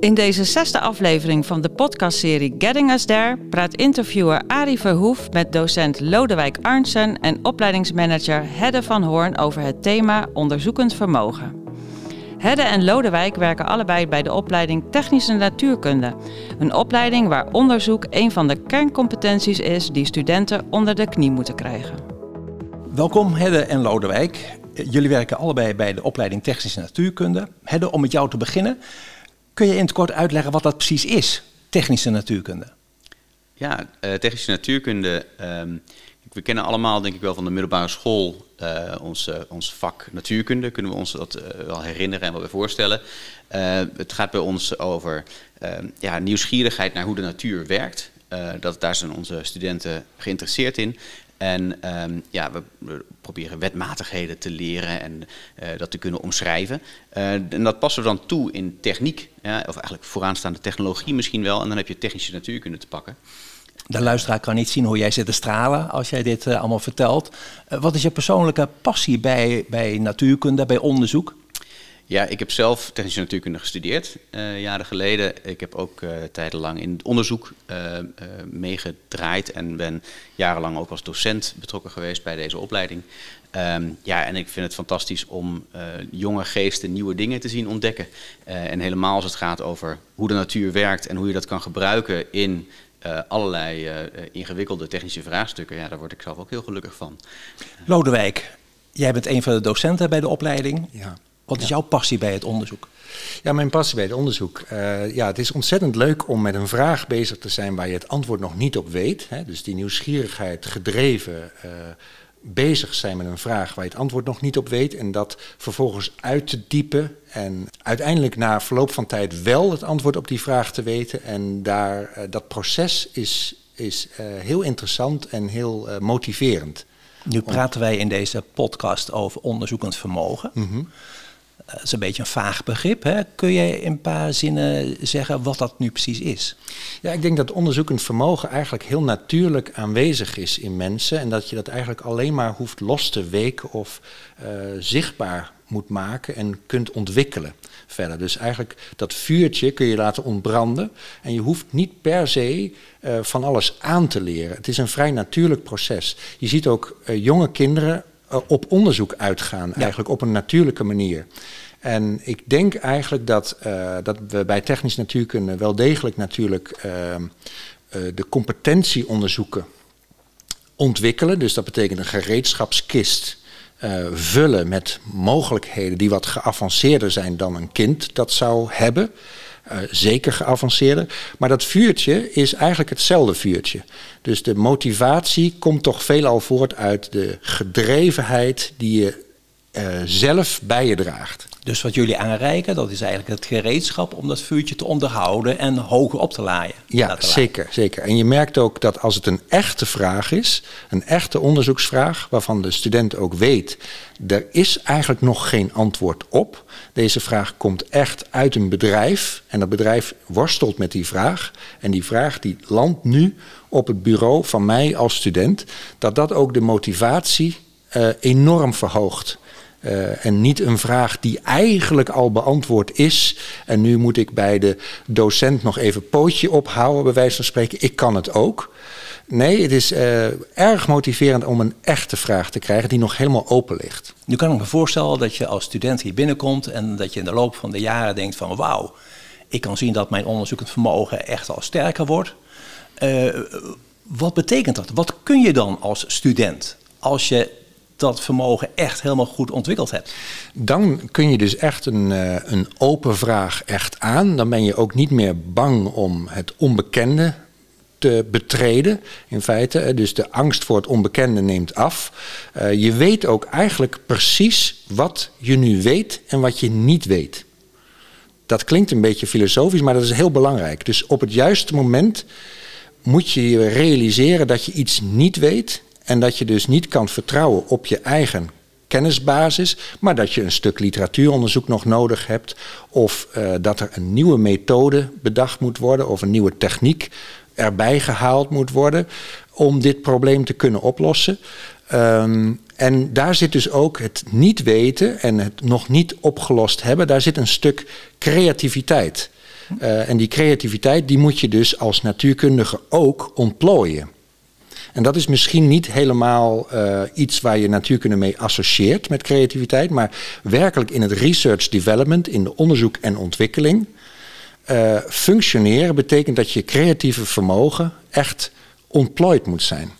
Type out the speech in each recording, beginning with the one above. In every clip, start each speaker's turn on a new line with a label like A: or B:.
A: In deze zesde aflevering van de podcastserie Getting Us There praat interviewer Arie Verhoef met docent Lodewijk Arnsen en opleidingsmanager Hedde van Hoorn over het thema onderzoekend vermogen. Hedde en Lodewijk werken allebei bij de opleiding Technische Natuurkunde. Een opleiding waar onderzoek een van de kerncompetenties is die studenten onder de knie moeten krijgen.
B: Welkom Hedde en Lodewijk. Jullie werken allebei bij de opleiding Technische Natuurkunde. Hedde, om met jou te beginnen, kun je in het kort uitleggen wat dat precies is, technische natuurkunde?
C: Ja, uh, technische natuurkunde. Uh, we kennen allemaal, denk ik wel, van de middelbare school uh, ons, ons vak natuurkunde. Kunnen we ons dat wel herinneren en wel weer voorstellen. het gaat bij ons over ehm, ja, nieuwsgierigheid naar hoe de natuur werkt. dat, daar zijn onze studenten geïnteresseerd in. En um, ja, we, proberen wetmatigheden te leren en uh, dat te kunnen omschrijven. Uh, en dat passen we dan toe in techniek, ja, of eigenlijk vooraanstaande technologie misschien wel. En dan heb je technische natuurkunde te pakken.
B: De luisteraar kan niet zien hoe jij zit te stralen als jij dit uh, allemaal vertelt. wat is je persoonlijke passie bij, bij natuurkunde, bij onderzoek?
C: Ja, ik heb zelf technische natuurkunde gestudeerd uh, jaren geleden. Ik heb ook uh, tijdenlang in het onderzoek uh, meegedraaid en ben jarenlang ook als docent betrokken geweest bij deze opleiding. Um, ja, en ik vind het fantastisch om jonge geesten nieuwe dingen te zien ontdekken. en helemaal als het gaat over hoe de natuur werkt en hoe je dat kan gebruiken in allerlei ingewikkelde technische vraagstukken. Ja, daar word ik zelf ook heel gelukkig van.
B: Lodewijk, jij bent een van de docenten bij de opleiding. Ja. Wat is jouw passie bij het onderzoek?
D: Ja, mijn passie bij het onderzoek. Uh, ja, het is ontzettend leuk om met een vraag bezig te zijn waar je het antwoord nog niet op weet. Hè? Dus die nieuwsgierigheid gedreven uh, bezig zijn met een vraag waar je het antwoord nog niet op weet. En dat vervolgens uit te diepen. En uiteindelijk na verloop van tijd wel het antwoord op die vraag te weten. En daar, uh, dat proces is, is heel interessant en heel motiverend.
B: Nu praten wij in deze podcast over onderzoekend vermogen. Mm -hmm. Dat is een beetje een vaag begrip. Hè? Kun je in een paar zinnen zeggen wat dat nu precies is?
D: Ja, ik denk dat onderzoekend vermogen eigenlijk heel natuurlijk aanwezig is in mensen. En dat je dat eigenlijk alleen maar hoeft los te weken of uh, zichtbaar moet maken en kunt ontwikkelen verder. Dus eigenlijk dat vuurtje kun je laten ontbranden. En je hoeft niet per se uh, van alles aan te leren. Het is een vrij natuurlijk proces. Je ziet ook jonge kinderen op onderzoek uitgaan, eigenlijk op een natuurlijke manier. En ik denk eigenlijk dat, uh, dat we bij technisch natuurkunde wel degelijk natuurlijk uh, uh, de competentieonderzoeken ontwikkelen. Dus dat betekent een gereedschapskist vullen met mogelijkheden die wat geavanceerder zijn dan een kind dat zou hebben. Uh, zeker geavanceerder. Maar dat vuurtje is eigenlijk hetzelfde vuurtje. Dus de motivatie komt toch veelal voort uit de gedrevenheid die je uh, zelf bij je draagt.
B: Dus wat jullie aanreiken, dat is eigenlijk het gereedschap om dat vuurtje te onderhouden en hoger op te laaien.
D: Ja, zeker, zeker. En je merkt ook dat als het een echte vraag is, een echte onderzoeksvraag, waarvan de student ook weet, er is eigenlijk nog geen antwoord op. Deze vraag komt echt uit een bedrijf en dat bedrijf worstelt met die vraag. En die vraag die landt nu op het bureau van mij als student, dat dat ook de motivatie uh, enorm verhoogt. Uh, en niet een vraag die eigenlijk al beantwoord is. En nu moet ik bij de docent nog even pootje ophouden, bij wijze van spreken. Ik kan het ook. Nee, het is uh, erg motiverend om een echte vraag te krijgen die nog helemaal open ligt.
B: Nu kan ik me voorstellen dat je als student hier binnenkomt en dat je in de loop van de jaren denkt van wauw, ik kan zien dat mijn onderzoekend vermogen echt al sterker wordt. Uh, wat betekent dat? Wat kun je dan als student als je dat vermogen echt helemaal goed ontwikkeld hebt.
D: Dan kun je dus echt een, uh, een open vraag echt aan. Dan ben je ook niet meer bang om het onbekende te betreden, in feite. Dus de angst voor het onbekende neemt af. Uh, je weet ook eigenlijk precies wat je nu weet en wat je niet weet. Dat klinkt een beetje filosofisch, maar dat is heel belangrijk. Dus op het juiste moment moet je je realiseren dat je iets niet weet en dat je dus niet kan vertrouwen op je eigen kennisbasis, maar dat je een stuk literatuuronderzoek nog nodig hebt, of uh, dat er een nieuwe methode bedacht moet worden, of een nieuwe techniek erbij gehaald moet worden om dit probleem te kunnen oplossen. Um, en daar zit dus ook het niet weten en het nog niet opgelost hebben, daar zit een stuk creativiteit. Uh, en die creativiteit die moet je dus als natuurkundige ook ontplooien. En dat is misschien niet helemaal uh, iets waar je natuurkunde mee associeert met creativiteit, maar werkelijk in het research development, in de onderzoek en ontwikkeling, uh, functioneren betekent dat je creatieve vermogen echt ontplooid moet zijn.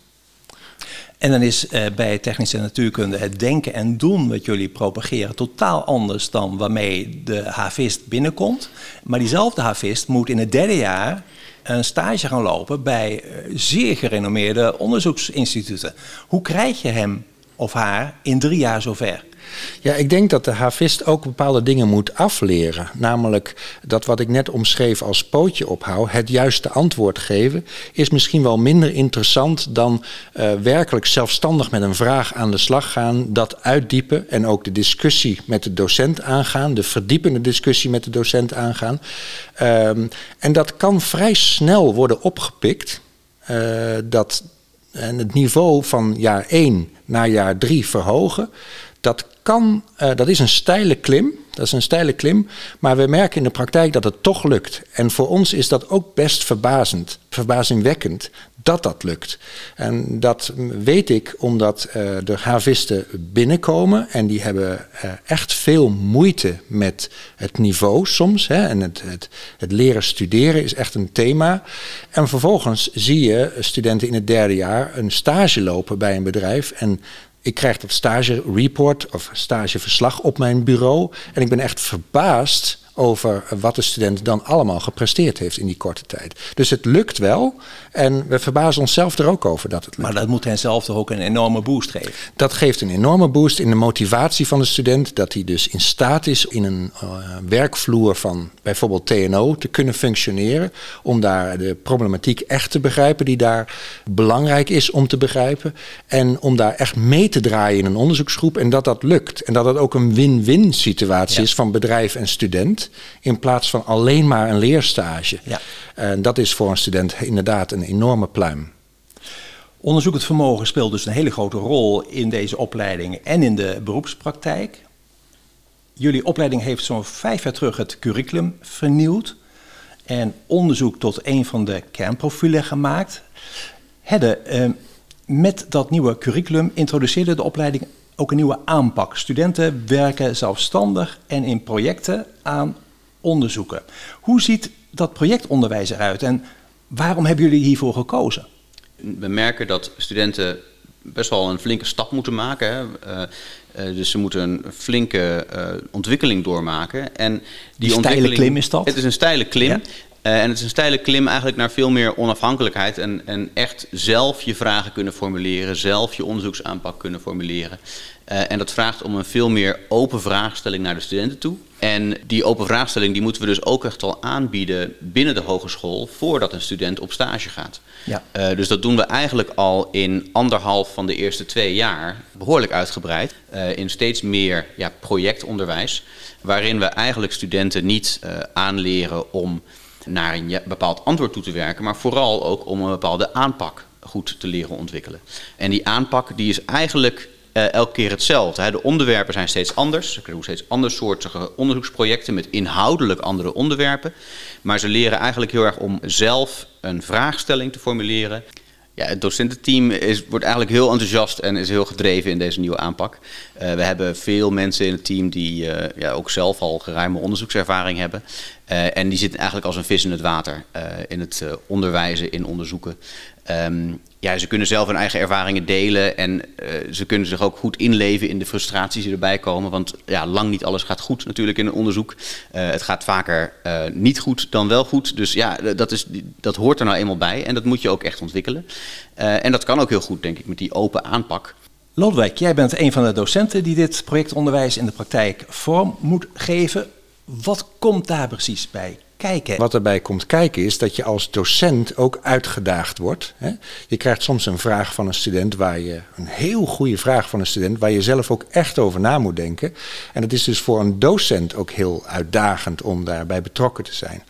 B: En dan is uh, bij technische natuurkunde het denken en doen wat jullie propageren totaal anders dan waarmee de havist binnenkomt. Maar diezelfde havist moet in het derde jaar een stage gaan lopen bij uh, zeer gerenommeerde onderzoeksinstituten. Hoe krijg je hem of haar in drie jaar zover?
D: Ja, ik denk dat de havist ook bepaalde dingen moet afleren. Namelijk dat wat ik net omschreef als pootje ophouden, het juiste antwoord geven, is misschien wel minder interessant dan uh, werkelijk zelfstandig met een vraag aan de slag gaan, dat uitdiepen en ook de discussie met de docent aangaan, de verdiepende discussie met de docent aangaan. Um, en dat kan vrij snel worden opgepikt. Uh, dat en het niveau van jaar 1 naar jaar 3 verhogen. Dat kan, uh, dat is een steile klim. Dat is een steile klim. Maar we merken in de praktijk dat het toch lukt. En voor ons is dat ook best verbazend, verbazingwekkend dat dat lukt. En dat weet ik omdat uh, de havisten binnenkomen en die hebben uh, echt veel moeite met het niveau soms. Hè, en het, het, het, leren studeren is echt een thema. En vervolgens zie je studenten in het derde jaar een stage lopen bij een bedrijf en ik krijg dat stage report of stageverslag op mijn bureau. En ik ben echt verbaasd over wat de student dan allemaal gepresteerd heeft in die korte tijd. Dus het lukt wel en we verbazen onszelf er ook over dat het lukt.
B: Maar dat moet hen zelf toch ook een enorme boost geven?
D: Dat geeft een enorme boost in de motivatie van de student, dat hij dus in staat is in een uh, werkvloer van bijvoorbeeld TNO te kunnen functioneren, om daar de problematiek echt te begrijpen die daar belangrijk is om te begrijpen en om daar echt mee te draaien in een onderzoeksgroep en dat dat lukt en dat het ook een win-win situatie ja. is van bedrijf en student in plaats van alleen maar een leerstage. Ja. En dat is voor een student inderdaad een enorme pluim.
B: Onderzoekend vermogen speelt dus een hele grote rol in deze opleiding en in de beroepspraktijk. Jullie opleiding heeft zo'n vijf jaar terug het curriculum vernieuwd en onderzoek tot een van de kernprofielen gemaakt. Hedde, eh, met dat nieuwe curriculum introduceerde de opleiding ook een nieuwe aanpak. Studenten werken zelfstandig en in projecten aan onderzoeken. Hoe ziet dat projectonderwijs eruit en waarom hebben jullie hiervoor gekozen?
C: We merken dat studenten best wel een flinke stap moeten maken. Hè. Uh, uh, dus ze moeten een flinke uh, ontwikkeling doormaken. En die,
B: die steile klim is dat?
C: Het is een steile klim. Ja. Uh, en het is een steile klim eigenlijk naar veel meer onafhankelijkheid en, en echt zelf je vragen kunnen formuleren, zelf je onderzoeksaanpak kunnen formuleren. Uh, en dat vraagt om een veel meer open vraagstelling naar de studenten toe. En die open vraagstelling die moeten we dus ook echt al aanbieden binnen de hogeschool voordat een student op stage gaat. Ja. Uh, dus dat doen we eigenlijk al in anderhalf van de eerste twee jaar behoorlijk uitgebreid. Uh, in steeds meer ja, projectonderwijs, waarin we eigenlijk studenten niet uh, aanleren om naar een bepaald antwoord toe te werken, maar vooral ook om een bepaalde aanpak goed te leren ontwikkelen. En die aanpak die is eigenlijk uh, elke keer hetzelfde. Hè. De onderwerpen zijn steeds anders. Ze krijgen steeds andersoortige onderzoeksprojecten met inhoudelijk andere onderwerpen. Maar ze leren eigenlijk heel erg om zelf een vraagstelling te formuleren. Ja, het docententeam is, wordt eigenlijk heel enthousiast en is heel gedreven in deze nieuwe aanpak. Uh, we hebben veel mensen in het team die uh, ja, ook zelf al geruime onderzoekservaring hebben. Uh, en die zitten eigenlijk als een vis in het water in het onderwijzen, in onderzoeken. Um, ja, ze kunnen zelf hun eigen ervaringen delen en uh, ze kunnen zich ook goed inleven in de frustraties die erbij komen. Want ja, lang niet alles gaat goed natuurlijk in een onderzoek. Uh, het gaat vaker uh, niet goed dan wel goed. Dus ja, dat, is, dat hoort er nou eenmaal bij en dat moet je ook echt ontwikkelen. en dat kan ook heel goed, denk ik, met die open aanpak.
B: Lodewijk, jij bent een van de docenten die dit projectonderwijs in de praktijk vorm moet geven. Wat komt daar precies bij kijken.
D: Wat erbij komt kijken is dat je als docent ook uitgedaagd wordt. Hè. Je krijgt soms een vraag van een student waar je, een heel goede vraag van een student, waar je zelf ook echt over na moet denken. En het is dus voor een docent ook heel uitdagend om daarbij betrokken te zijn.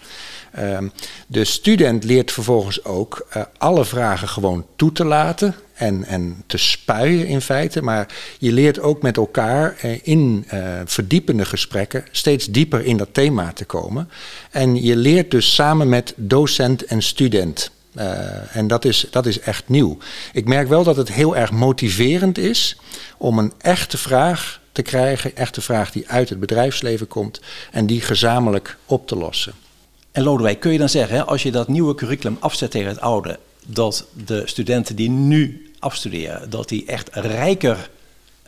D: Um, de student leert vervolgens ook uh, alle vragen gewoon toe te laten en, en te spuien in feite. Maar je leert ook met elkaar eh, in uh, verdiepende gesprekken steeds dieper in dat thema te komen. En je leert dus samen met docent en student. Uh, en dat is, dat is echt nieuw. Ik merk wel dat het heel erg motiverend is om een echte vraag te krijgen, echte vraag die uit het bedrijfsleven komt en die gezamenlijk op te lossen.
B: En Lodewijk, kun je dan zeggen, als je dat nieuwe curriculum afzet tegen het oude, dat de studenten die nu afstuderen, dat die echt rijker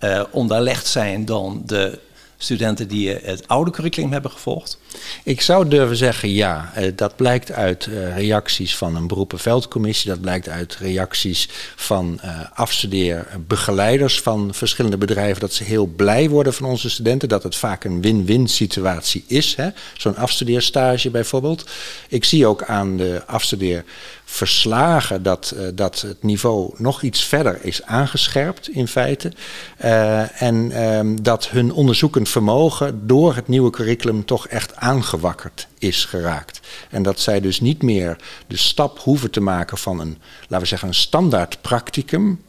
B: uh, onderlegd zijn dan de studenten die het oude curriculum hebben gevolgd?
D: Ik zou durven zeggen ja. Eh, dat blijkt uit uh, reacties van een beroepenveldcommissie. Dat blijkt uit reacties van afstudeerbegeleiders van verschillende bedrijven. Dat ze heel blij worden van onze studenten. Dat het vaak een win-win situatie is. Zo'n afstudeerstage bijvoorbeeld. Ik zie ook aan de afstudeer verslagen dat, uh, dat het niveau nog iets verder is aangescherpt in feite. Uh, en um, dat hun onderzoekend vermogen door het nieuwe curriculum toch echt aangewakkerd is geraakt. En dat zij dus niet meer de stap hoeven te maken van een, laten we zeggen, een standaard practicum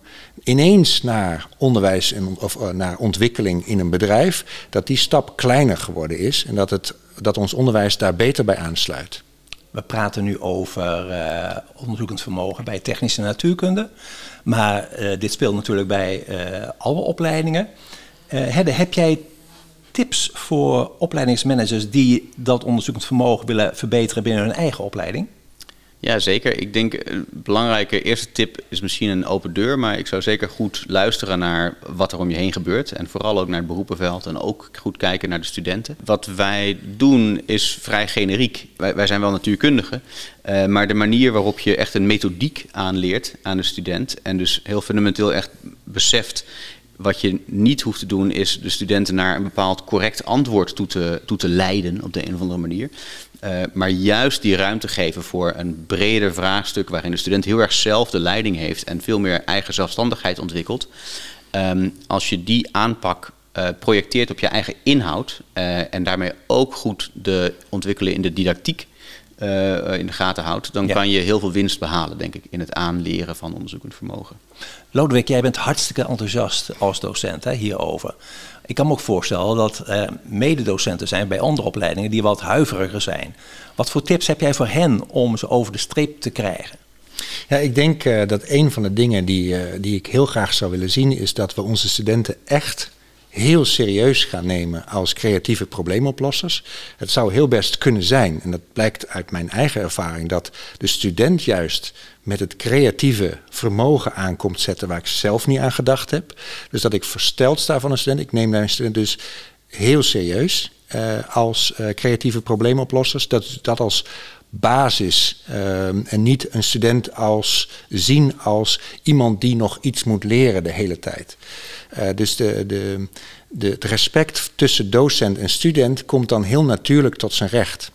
D: ineens naar onderwijs en, of uh, naar ontwikkeling in een bedrijf, dat die stap kleiner geworden is en dat, het, dat ons onderwijs daar beter bij aansluit.
B: We praten nu over uh, onderzoekend vermogen bij technische natuurkunde. Maar uh, dit speelt natuurlijk bij uh, alle opleidingen. Hedde, heb jij tips voor opleidingsmanagers die dat onderzoekend vermogen willen verbeteren binnen hun eigen opleiding?
C: Ja, zeker. Ik denk een belangrijke eerste tip is misschien een open deur. Maar ik zou zeker goed luisteren naar wat er om je heen gebeurt. En vooral ook naar het beroepenveld en ook goed kijken naar de studenten. Wat wij doen is vrij generiek. Wij, zijn wel natuurkundigen. Uh, maar de manier waarop je echt een methodiek aanleert aan de student. En dus heel fundamenteel echt beseft wat je niet hoeft te doen, is de studenten naar een bepaald correct antwoord toe te, toe te leiden op de een of andere manier. Uh, maar juist die ruimte geven voor een breder vraagstuk waarin de student heel erg zelf de leiding heeft en veel meer eigen zelfstandigheid ontwikkelt. Um, als je die aanpak uh, projecteert op je eigen inhoud uh, en daarmee ook goed de ontwikkelen in de didactiek uh, in de gaten houdt, dan ja. kan je heel veel winst behalen, denk ik, in het aanleren van onderzoekend vermogen.
B: Lodewijk, jij bent hartstikke enthousiast als docent hè, hierover. Ik kan me ook voorstellen dat er mededocenten zijn bij andere opleidingen die wat huiveriger zijn. Wat voor tips heb jij voor hen om ze over de streep te krijgen?
D: Ja, ik denk uh, dat een van de dingen die, uh, die ik heel graag zou willen zien, is dat we onze studenten echt heel serieus gaan nemen als creatieve probleemoplossers. Het zou heel best kunnen zijn, en dat blijkt uit mijn eigen ervaring, dat de student juist met het creatieve vermogen aankomt zetten waar ik zelf niet aan gedacht heb. Dus dat ik versteld sta van een student. Ik neem een student dus heel serieus uh, als uh, creatieve probleemoplossers. Dat, dat als basis uh, en niet een student als zien als iemand die nog iets moet leren de hele tijd. Uh, dus de, de, de, het respect tussen docent en student komt dan heel natuurlijk tot zijn recht.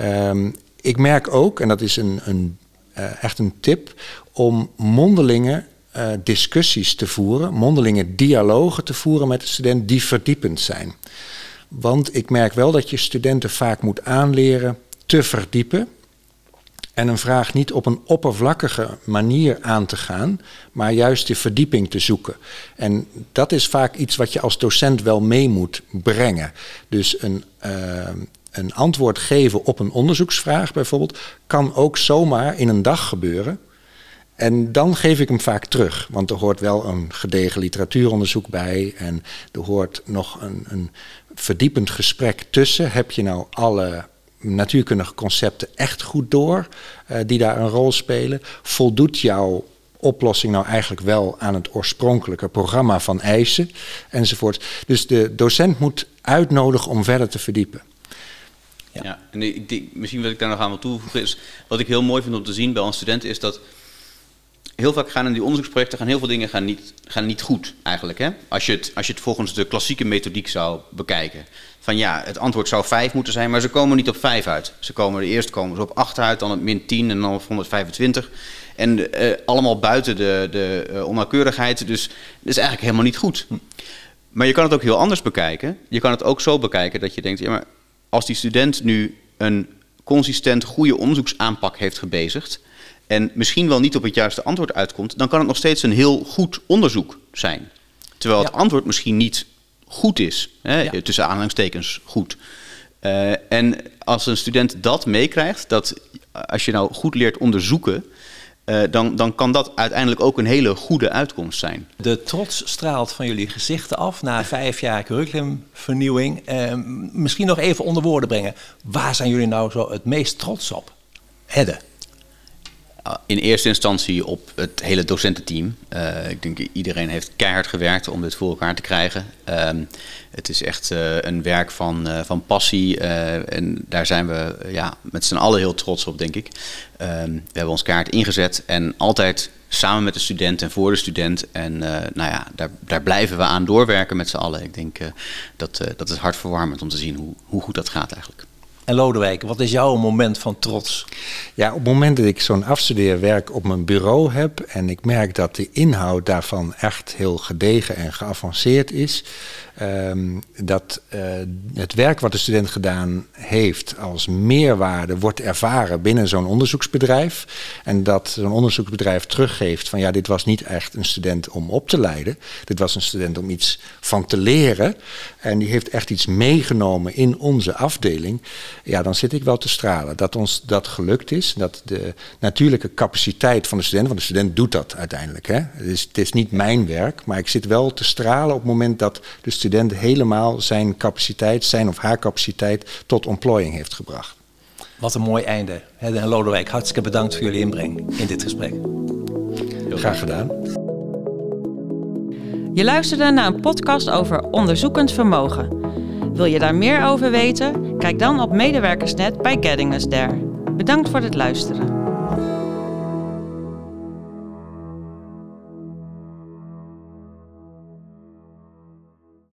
D: Um, ik merk ook, en dat is een, een, uh, echt een tip, om mondelinge uh, discussies te voeren, mondelinge dialogen te voeren met de student die verdiepend zijn. Want ik merk wel dat je studenten vaak moet aanleren te verdiepen. En een vraag niet op een oppervlakkige manier aan te gaan, maar juist de verdieping te zoeken. En dat is vaak iets wat je als docent wel mee moet brengen. Dus een, uh, een antwoord geven op een onderzoeksvraag bijvoorbeeld, kan ook zomaar in een dag gebeuren. En dan geef ik hem vaak terug, want er hoort wel een gedegen literatuuronderzoek bij en er hoort nog een, een verdiepend gesprek tussen. Heb je nou alle natuurkundige concepten echt goed door, uh, die daar een rol spelen? Voldoet jouw oplossing nou eigenlijk wel aan het oorspronkelijke programma van eisen enzovoort? Dus de docent moet uitnodigen om verder te verdiepen.
C: Ja, ja en ik, ik, misschien wat ik daar nog aan wil toevoegen is, wat ik heel mooi vind om te zien bij onze studenten is dat heel vaak gaan in die onderzoeksprojecten gaan heel veel dingen gaan niet, gaan niet goed eigenlijk. Hè? Als, je het, als je het volgens de klassieke methodiek zou bekijken. Van ja, het antwoord zou 5 moeten zijn, maar ze komen niet op 5 uit. Ze komen eerst komen ze op 8 uit, dan op min 10 en dan op 125. En uh, allemaal buiten de, de uh, onnauwkeurigheid. Dus dat is eigenlijk helemaal niet goed. Maar je kan het ook heel anders bekijken. Je kan het ook zo bekijken dat je denkt, ja, maar als die student nu een consistent goede onderzoeksaanpak heeft gebezigd en misschien wel niet op het juiste antwoord uitkomt, dan kan het nog steeds een heel goed onderzoek zijn. Terwijl het antwoord misschien niet goed is, hè, tussen aanhalingstekens goed. Uh, en als een student dat meekrijgt, dat als je nou goed leert onderzoeken, uh, dan, dan kan dat uiteindelijk ook een hele goede uitkomst zijn.
B: De trots straalt van jullie gezichten af na vijf jaar curriculumvernieuwing. Uh, misschien nog even onder woorden brengen. Waar zijn jullie nou zo het meest trots op? Hedde
C: in eerste instantie op het hele docententeam. Uh, ik denk iedereen heeft keihard gewerkt om dit voor elkaar te krijgen. Uh, het is echt uh, een werk van, van passie en daar zijn we ja, met z'n allen heel trots op, denk ik. Ehm, we hebben ons kaart ingezet en altijd samen met de student en voor de student. En nou ja, daar, daar blijven we aan doorwerken met z'n allen. Ik denk dat, dat is hartverwarmend om te zien hoe, hoe goed dat gaat eigenlijk.
B: En Lodewijk, wat is jouw moment van trots?
D: Ja, op het moment dat ik zo'n afstudeerwerk op mijn bureau heb en ik merk dat de inhoud daarvan echt heel gedegen en geavanceerd is, Ehm, dat uh, het werk wat de student gedaan heeft als meerwaarde wordt ervaren binnen zo'n onderzoeksbedrijf. En dat zo'n onderzoeksbedrijf teruggeeft van ja, dit was niet echt een student om op te leiden. Dit was een student om iets van te leren. En die heeft echt iets meegenomen in onze afdeling. Ja, dan zit ik wel te stralen. Dat ons dat gelukt is. Dat de natuurlijke capaciteit van de student, want de student doet dat uiteindelijk. Hè? Het, is, het is niet mijn werk, maar ik zit wel te stralen op het moment dat de student helemaal zijn capaciteit, zijn of haar capaciteit tot ontplooiing heeft gebracht.
B: Wat een mooi einde. En Lodewijk, hartstikke bedankt voor jullie inbreng in dit gesprek.
D: Heel graag gedaan.
A: Je luisterde naar een podcast over onderzoekend vermogen. Wil je daar meer over weten? Kijk dan op Medewerkersnet bij Getting Us There. Bedankt voor het luisteren.